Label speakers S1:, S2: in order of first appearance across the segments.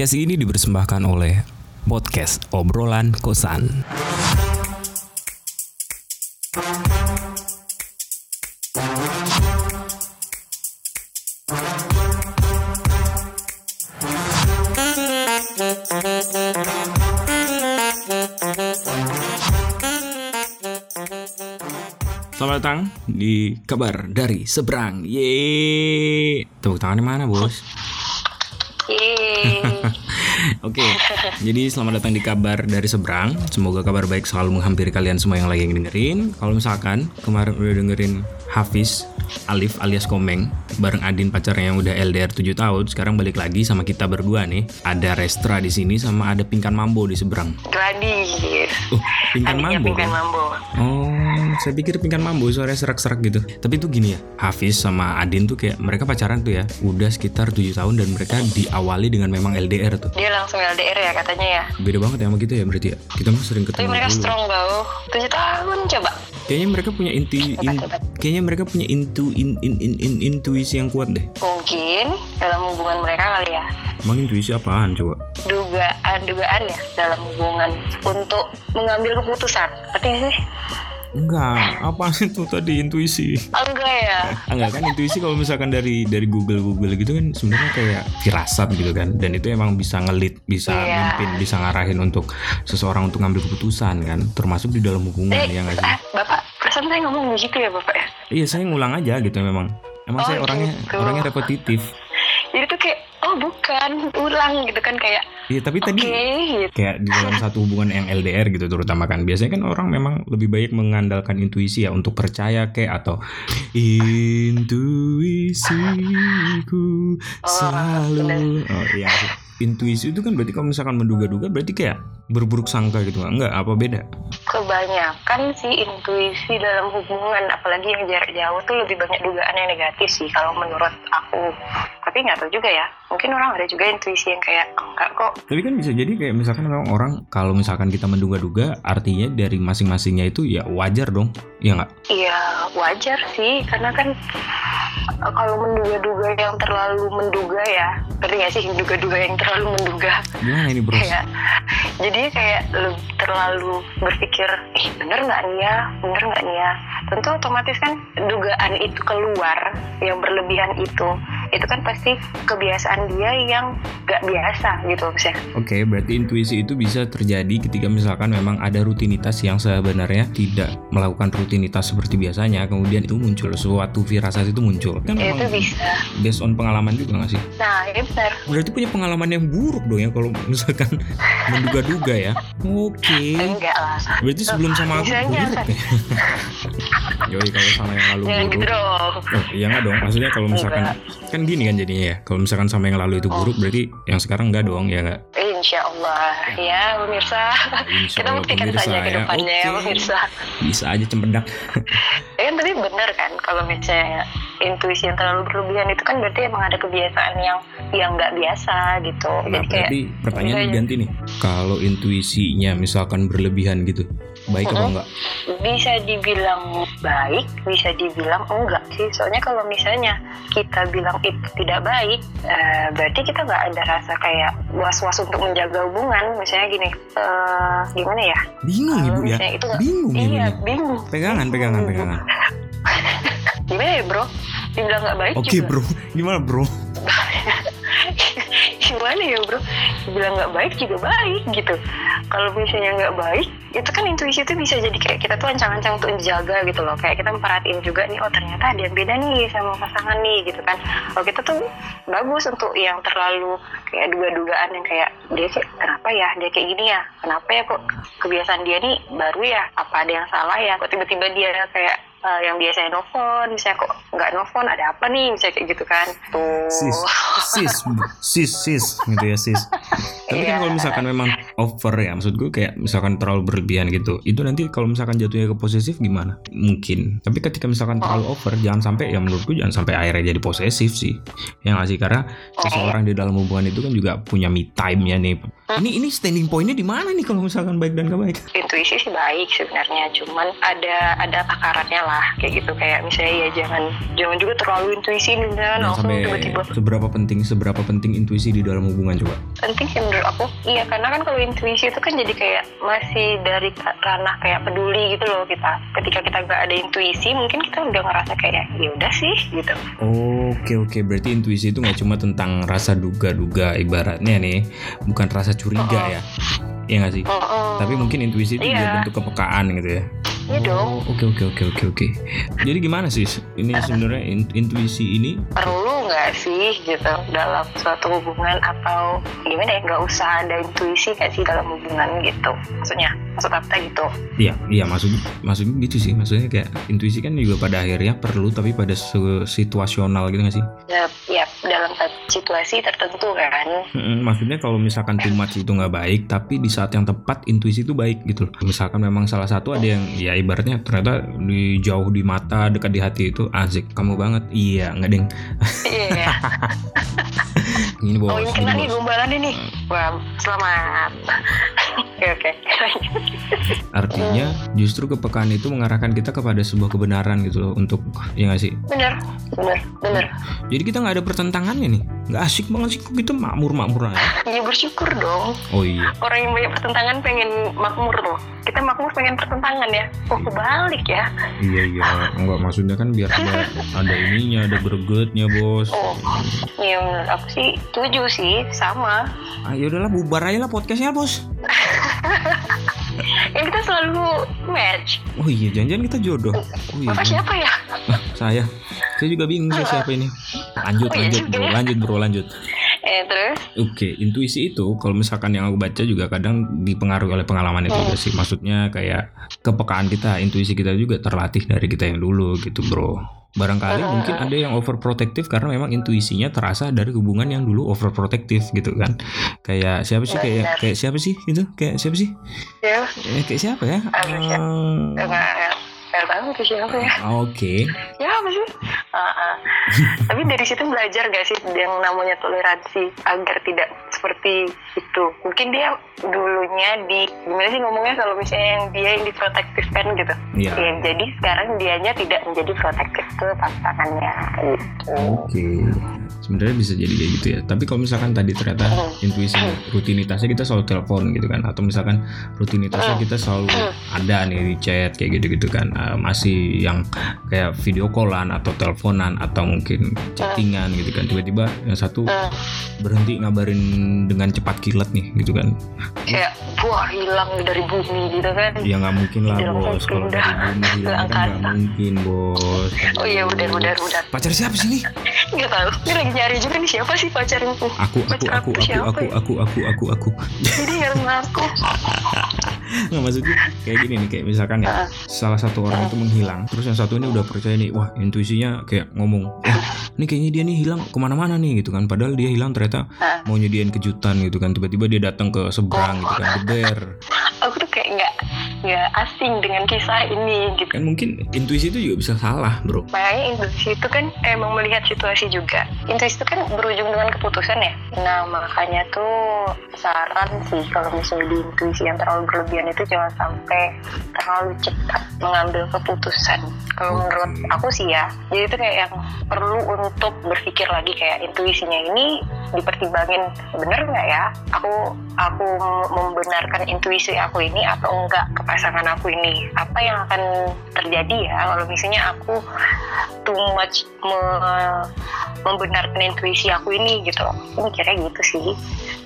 S1: Podcast ini dipersembahkan oleh Podcast Obrolan Kosan. Selamat datang di kabar dari seberang. Yeay. Tepuk tangan di mana, Bos?
S2: Eh,
S1: Oke, jadi selamat datang di kabar dari seberang. Semoga kabar baik selalu menghampiri kalian semua yang lagi dengerin. Kalau misalkan kemarin udah dengerin Hafiz, Alif alias Komeng bareng Adin pacarnya yang udah LDR 7 tahun, sekarang balik lagi sama kita berdua nih. Ada Restra di sini sama ada Pingkan Mambo di seberang.
S2: Gladi.
S1: Oh, Pingkan
S2: Adiknya
S1: Mambo.
S2: Pingkan
S1: kan?
S2: Mambo.
S1: Oh, saya pikir Pingkan Mambo suaranya serak-serak gitu. Tapi itu gini ya, Hafiz sama Adin tuh kayak mereka pacaran tuh ya, udah sekitar 7 tahun dan mereka diawali dengan memang LDR tuh.
S2: Dia langsung LDR ya katanya ya.
S1: Beda banget ya sama kita ya berarti ya. Kita mah sering
S2: Tapi
S1: ketemu
S2: mereka
S1: dulu.
S2: strong bau. 7 tahun coba.
S1: Kayaknya mereka punya inti in- kayaknya mereka punya intu in, in, in, in- intuisi yang kuat deh.
S2: Mungkin dalam hubungan mereka kali ya.
S1: Emang intuisi apaan coba?
S2: Dugaan-dugaan ya dalam hubungan untuk mengambil keputusan. Nggak sih?
S1: Enggak, apa itu tadi intuisi?
S2: Oh, enggak ya.
S1: Ah, Enggak kan intuisi kalau misalkan dari dari Google Google gitu kan sebenarnya kayak firasat gitu kan dan itu emang bisa ngelit, bisa
S2: Iya.
S1: mimpin, bisa ngarahin untuk seseorang untuk ngambil keputusan kan, termasuk di dalam hubungan
S2: Eh,
S1: ya nggak sih?
S2: ah, Bapak, perasaan saya ngomong begitu ya Bapak ya?
S1: Iya saya ngulang aja gitu memang. Emang
S2: Oh,
S1: saya orangnya
S2: gitu.
S1: orangnya repetitif.
S2: Oh bukan, ulang gitu kan kayak,
S1: Iya tapi
S2: oke
S1: tadi
S2: gitu.
S1: kayak di dalam satu hubungan yang LDR gitu terutama kan. Biasanya kan orang memang lebih baik mengandalkan intuisi ya untuk percaya kayak atau intuisiku selalu. oh iya. Intuisi itu kan berarti kalau misalkan menduga-duga berarti kayak berburuk sangka gitu enggak apa beda?
S2: Kebanyakan sih intuisi dalam hubungan, apalagi yang jarak jauh tuh lebih banyak dugaan yang negatif sih kalau menurut aku. Tapi nggak tahu juga ya, mungkin orang ada juga intuisi yang kayak enggak kok.
S1: tapi kan bisa jadi kayak misalkan memang orang kalau misalkan kita menduga-duga artinya dari masing-masingnya itu ya wajar dong ya nggak?
S2: Iya wajar sih, karena kan eh, kalau menduga-duga yang terlalu menduga ya, ngerti nggak sih? Menduga-duga yang terlalu menduga?
S1: gimana ini bro?
S2: Kayak jadi kayak terlalu berpikir eh bener nggak nih ya? Bener nggak nih ya? Tentu otomatis kan dugaan itu keluar yang berlebihan itu itu kan pasti kebiasaan dia yang nggak biasa gitu misalnya
S1: Oke, berarti intuisi itu bisa terjadi ketika misalkan memang ada rutinitas yang sebenarnya tidak melakukan rutinitas seperti biasanya, kemudian itu muncul suatu firasat itu muncul. Kan
S2: itu
S1: memang
S2: bisa
S1: based on pengalaman juga nggak sih?
S2: nah ini benar
S1: Berarti punya pengalaman yang buruk dong ya kalau misalkan menduga-duga ya. Oke.
S2: enggak lah
S1: Berarti sebelum sama aku buruk ya. Yoi kalau sama yang lalu
S2: jangan gitu
S1: buruk.
S2: dong
S1: Oh, iya nggak dong. Maksudnya kalau misalkan kan gini kan jadinya ya. Kalau misalkan sama yang lalu itu buruk berarti yang sekarang nggak dong ya nggak?
S2: Insya Allah ya pemirsa
S1: Insya
S2: kita
S1: Allah,
S2: buktikan
S1: pemirsa,
S2: saja ke
S1: ya.
S2: depannya ya
S1: Oke.
S2: pemirsa
S1: Bisa aja cempedak.
S2: Ya kan tapi benar kan kalau misalnya intuisi yang terlalu berlebihan itu kan berarti emang ada kebiasaan yang yang nggak biasa gitu.
S1: Nah,
S2: Jadi kayak
S1: pertanyaan
S2: enggak,
S1: diganti nih. Kalau intuisinya misalkan berlebihan gitu, baik apa
S2: Mm-mm.
S1: enggak?
S2: bisa dibilang baik, bisa dibilang enggak sih. Soalnya kalau misalnya kita bilang itu tidak baik, eh, berarti kita nggak ada rasa kayak was-was untuk menjaga hubungan. Misalnya gini, eh, gimana ya?
S1: Bingung ibu ya?
S2: itu
S1: Bingung
S2: Iya, bingung.
S1: Pegangan, pegangan, pegangan.
S2: Gimana ya bro? Dibilang nggak baik
S1: Oke
S2: juga.
S1: bro, gimana bro?
S2: Gimana ya bro? Bilang nggak baik juga baik gitu. Kalau misalnya nggak baik itu kan intuisi itu bisa jadi kayak kita tuh ancang-ancang untuk menjaga gitu loh. Kayak kita memperhatiin juga nih oh ternyata ada yang beda nih sama pasangan nih gitu kan. Kalau kita tuh bagus untuk yang terlalu kayak duga-dugaan yang kayak dia kayak kenapa ya? Dia kayak gini ya? Kenapa ya kok kebiasaan dia nih baru ya? Apa ada yang salah ya? Kok tiba-tiba dia kayak eh, yang biasanya nelfon misalnya kok nggak nelfon ada apa nih misalnya kayak gitu kan tuh
S1: Sis, sis, sis, sis, gitu ya sis. Tapi kan
S2: Iya.
S1: kalau misalkan memang over ya, maksud gue kayak misalkan terlalu berlebihan gitu, itu nanti kalau misalkan jatuhnya ke posesif gimana? Mungkin. Tapi ketika misalkan terlalu over, jangan sampai ya menurutku jangan sampai akhirnya jadi posesif sih. Yang nggak sih karena seseorang di dalam hubungan itu kan juga punya me time ya nih. Ini ini standing pointnya di mana nih kalau misalkan baik dan gak baik?
S2: intuisi sih baik sebenarnya cuman ada ada takarannya lah kayak gitu. Kayak misalnya ya jangan jangan juga terlalu intuisi nih
S1: Jangan
S2: dan langsung
S1: sampai
S2: tiba-tiba.
S1: seberapa penting seberapa penting intuisi di dalam hubungan coba.
S2: penting sih menurut aku. Iya karena kan kalau intuisi itu kan jadi kayak masih dari ranah kayak peduli gitu loh kita. Ketika kita nggak ada intuisi mungkin kita udah ngerasa kayak ya udah sih gitu.
S1: Oke oke. Berarti intuisi itu nggak cuma tentang rasa duga-duga ibaratnya nih, bukan rasa curiga ya, ya nggak sih?
S2: Mm-mm.
S1: Tapi mungkin intuisi itu juga
S2: Iya.
S1: bentuk kepekaan gitu ya.
S2: Iya dong
S1: Oh, Oke oke oke oke oke. Jadi gimana sih ini sebenarnya in- intuisi ini?
S2: perlu nggak sih gitu dalam suatu hubungan atau gimana ya nggak usah ada intuisi nggak sih dalam hubungan gitu maksudnya maksud apa gitu
S1: Iya iya maksud maksudnya gitu sih maksudnya kayak intuisi kan juga pada akhirnya perlu tapi pada situasional gitu nggak sih?
S2: ya, ya dalam situasi tertentu kan
S1: Mm-mm, maksudnya kalau misalkan too much itu nggak baik tapi di saat yang tepat intuisi itu baik gitu loh. Misalkan memang salah satu ada yang ya ibaratnya ternyata di jauh di mata dekat di hati itu asik kamu banget. Iya nggak deng
S2: iya.
S1: Ini bos
S2: oh ini
S1: ini
S2: kena nih gombalan nih. Wah selamat oke oke.
S1: Artinya justru kepekaan itu mengarahkan kita kepada sebuah kebenaran gitu loh untuk ya nggak sih?
S2: Bener bener bener
S1: jadi kita nggak ada pertentangannya nih. Nggak asik banget sih kok kita makmur makmur aja.
S2: Ya bersyukur dong.
S1: Oh iya.
S2: Orang yang banyak pertentangan pengen makmur loh. Kita makmur pengen pertentangan ya. Oh kebalik ya?
S1: Iya iya. Nggak maksudnya kan biar ada ada ininya ada gregetnya bos.
S2: Oh ya menurut aku sih setuju sih. Sama.
S1: Ah ya udahlah bubar aja lah podcastnya bos
S2: yang kita selalu match.
S1: Oh iya jangan-jangan kita jodoh. Oh iya
S2: bapak siapa ya?
S1: Ah, saya. Saya juga bingung siapa ini. Lanjut
S2: Oh, iya
S1: lanjut bro.
S2: ya.
S1: lanjut bro lanjut.
S2: Eh terus?
S1: Oke, intuisi itu kalau misalkan yang aku baca juga kadang dipengaruhi oleh pengalaman itu juga sih. Maksudnya kayak kepekaan kita, intuisi kita juga terlatih dari kita yang dulu gitu, Bro. Barangkali mungkin ada yang overprotective karena memang intuisinya terasa dari hubungan yang dulu overprotective gitu kan. Kayak siapa sih kayak kayak siapa sih itu? Kayak siapa sih?
S2: ya
S1: Eh, kayak siapa ya?
S2: Aduh, nggak tahu tuh siapa ya
S1: Oke.
S2: ya apa sih Ah, ah. tapi dari situ belajar gak sih yang namanya toleransi agar tidak seperti itu mungkin dia dulunya di gimana sih ngomongnya kalau misalnya yang dia yang diprotektifkan gitu
S1: Iya.
S2: Ya, jadi sekarang dianya tidak menjadi protektif ke pasangannya gitu
S1: Oke. Sebenarnya bisa jadi kayak gitu ya. Tapi kalau misalkan tadi ternyata intuisi rutinitasnya kita selalu telepon gitu kan atau misalkan rutinitasnya kita selalu ada nih di chat kayak gitu-gitu kan. Eh, masih yang kayak video callan atau teleponan atau mungkin chattingan gitu kan. Tiba-tiba yang satu berhenti ngabarin dengan cepat kilat nih gitu kan.
S2: kayak wah hilang dari bumi gitu kan
S1: Ya nggak mungkin lah
S2: Hilang
S1: bos kalau dari bumi hilang kan nggak mungkin bos.
S2: oh iya udah udah udah
S1: Pacar siapa sih nih?
S2: nggak tahu ini lagi nyari juga nih siapa sih pacarnya
S1: Aku aku aku aku
S2: siapa
S1: aku
S2: ya?
S1: aku aku aku aku.
S2: jadi nggak ngaku
S1: Nggak maksudnya kayak gini nih kayak misalkan ya salah satu orang itu menghilang terus yang satu ini udah percaya nih wah intuisinya kayak ngomong wah ini kayaknya dia nih hilang ke mana-mana nih gitu kan. Padahal dia hilang ternyata mau nyediain kejutan gitu kan. Tiba-tiba dia datang ke seberang gitu kan geber
S2: aku tuh kayak nggak nggak asing dengan kisah ini gitu.
S1: Kan mungkin intuisi itu juga bisa salah bro.
S2: Makanya intuisi itu kan emang melihat situasi juga. Intuisi itu kan berujung dengan keputusan ya? Nah makanya tuh saran sih kalau misalnya di intuisi yang terlalu berlebihan itu jangan sampai terlalu cepat mengambil keputusan. Kalau menurut aku sih ya jadi itu kayak yang perlu untuk berpikir lagi. Kayak intuisinya ini dipertimbangin bener nggak ya? Aku aku membenarkan intuisi aku ini atau enggak pasangan aku ini apa yang akan terjadi ya? Kalau misalnya aku too much me- membenarkan intuisi aku ini gitu. Ini kira gitu sih.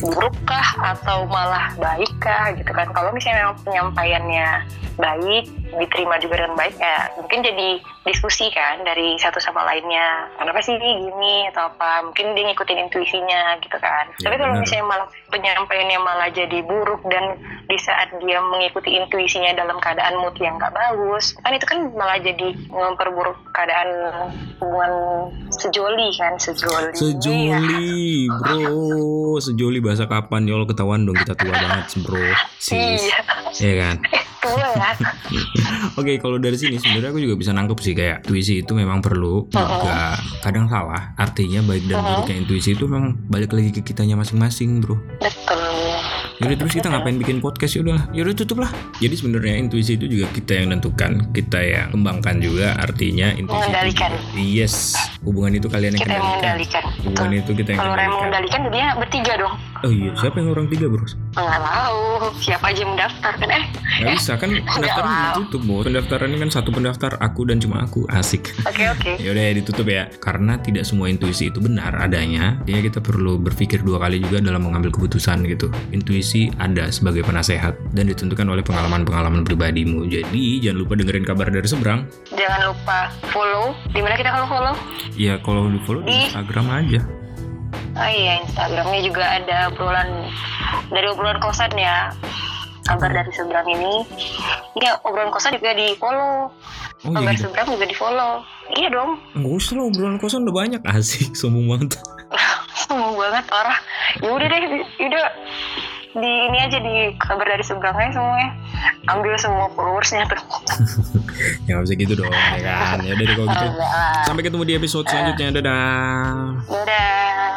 S2: Burukkah atau malah baikkah gitu kan? Kalau misalnya memang penyampaiannya baik diterima juga dengan baik ya mungkin jadi diskusi kan dari satu sama lainnya kenapa sih gini atau apa mungkin dia ngikutin intuisinya gitu kan
S1: Ya,
S2: tapi kalau misalnya malah penyampaiannya malah jadi buruk dan di saat dia mengikuti intuisinya dalam keadaan mood yang nggak bagus kan itu kan malah jadi memperburuk keadaan hubungan sejoli kan sejoli.
S1: Sejoli, bro. Sejoli bahasa kapan? Ya Allah ketahuan dong kita tua banget, bro. Sis.
S2: iya
S1: Ya kan?
S2: Ya
S1: Oke, kalau dari sini sebenarnya aku juga bisa nangkep sih kayak intuisi itu memang perlu juga kadang salah. Artinya baik dan buruknya intuisi itu memang balik lagi ke kitanya masing-masing, bro.
S2: betul
S1: Yaudah terus kita ngapain bikin podcast ya udahlah. Yaudah tutup lah. Jadi sebenarnya intuisi itu juga kita yang nentukan, kita yang kembangkan juga. Artinya intuisi itu
S2: Mengendalikan.
S1: juga- yes, hubungan itu kalian yang
S2: kita yang
S1: kendalikan.
S2: mengendalikan
S1: Hubungan itu kita yang
S2: kalau yang
S1: kendalikan.
S2: mengendalikan jadinya bertiga dong
S1: Oh iya, siapa yang orang tiga bro?
S2: nggak tahu siapa aja yang mendaftar kan eh
S1: Gak bisa kan pendaftaran ditutup bos. Pendaftaran ini kan satu pendaftar aku dan cuma aku asik.
S2: oke oke
S1: Ya udah ya ditutup ya. Karena tidak semua intuisi itu benar adanya. Ya kita perlu berpikir dua kali juga dalam mengambil keputusan gitu. Intuisi ada sebagai penasehat dan ditentukan oleh pengalaman-pengalaman pribadimu. Jadi jangan lupa dengerin kabar dari seberang.
S2: jangan lupa follow. Di mana kita kalau follow?
S1: Ya kalau di follow di
S2: Di-
S1: Instagram aja.
S2: oh iya instagramnya juga ada obrolan dari obrolan kosan ya. Kabar dari seberang ini. Ini obrolan kosan juga di follow.
S1: Oh
S2: kabar
S1: iya
S2: seberang juga di follow. Iya dong.
S1: Nggak usah lah obrolan kosan udah banyak. Asik sombong banget.
S2: Sombong banget parah. Ya udah deh udah di ini aja di kabar dari seberang aja semuanya ambil semua followersnya tuh
S1: ya nggak bisa gitu dong ya kan. Ya udah deh kalau gitu. Sampai ketemu di episode selanjutnya. Dadah.
S2: Dadah.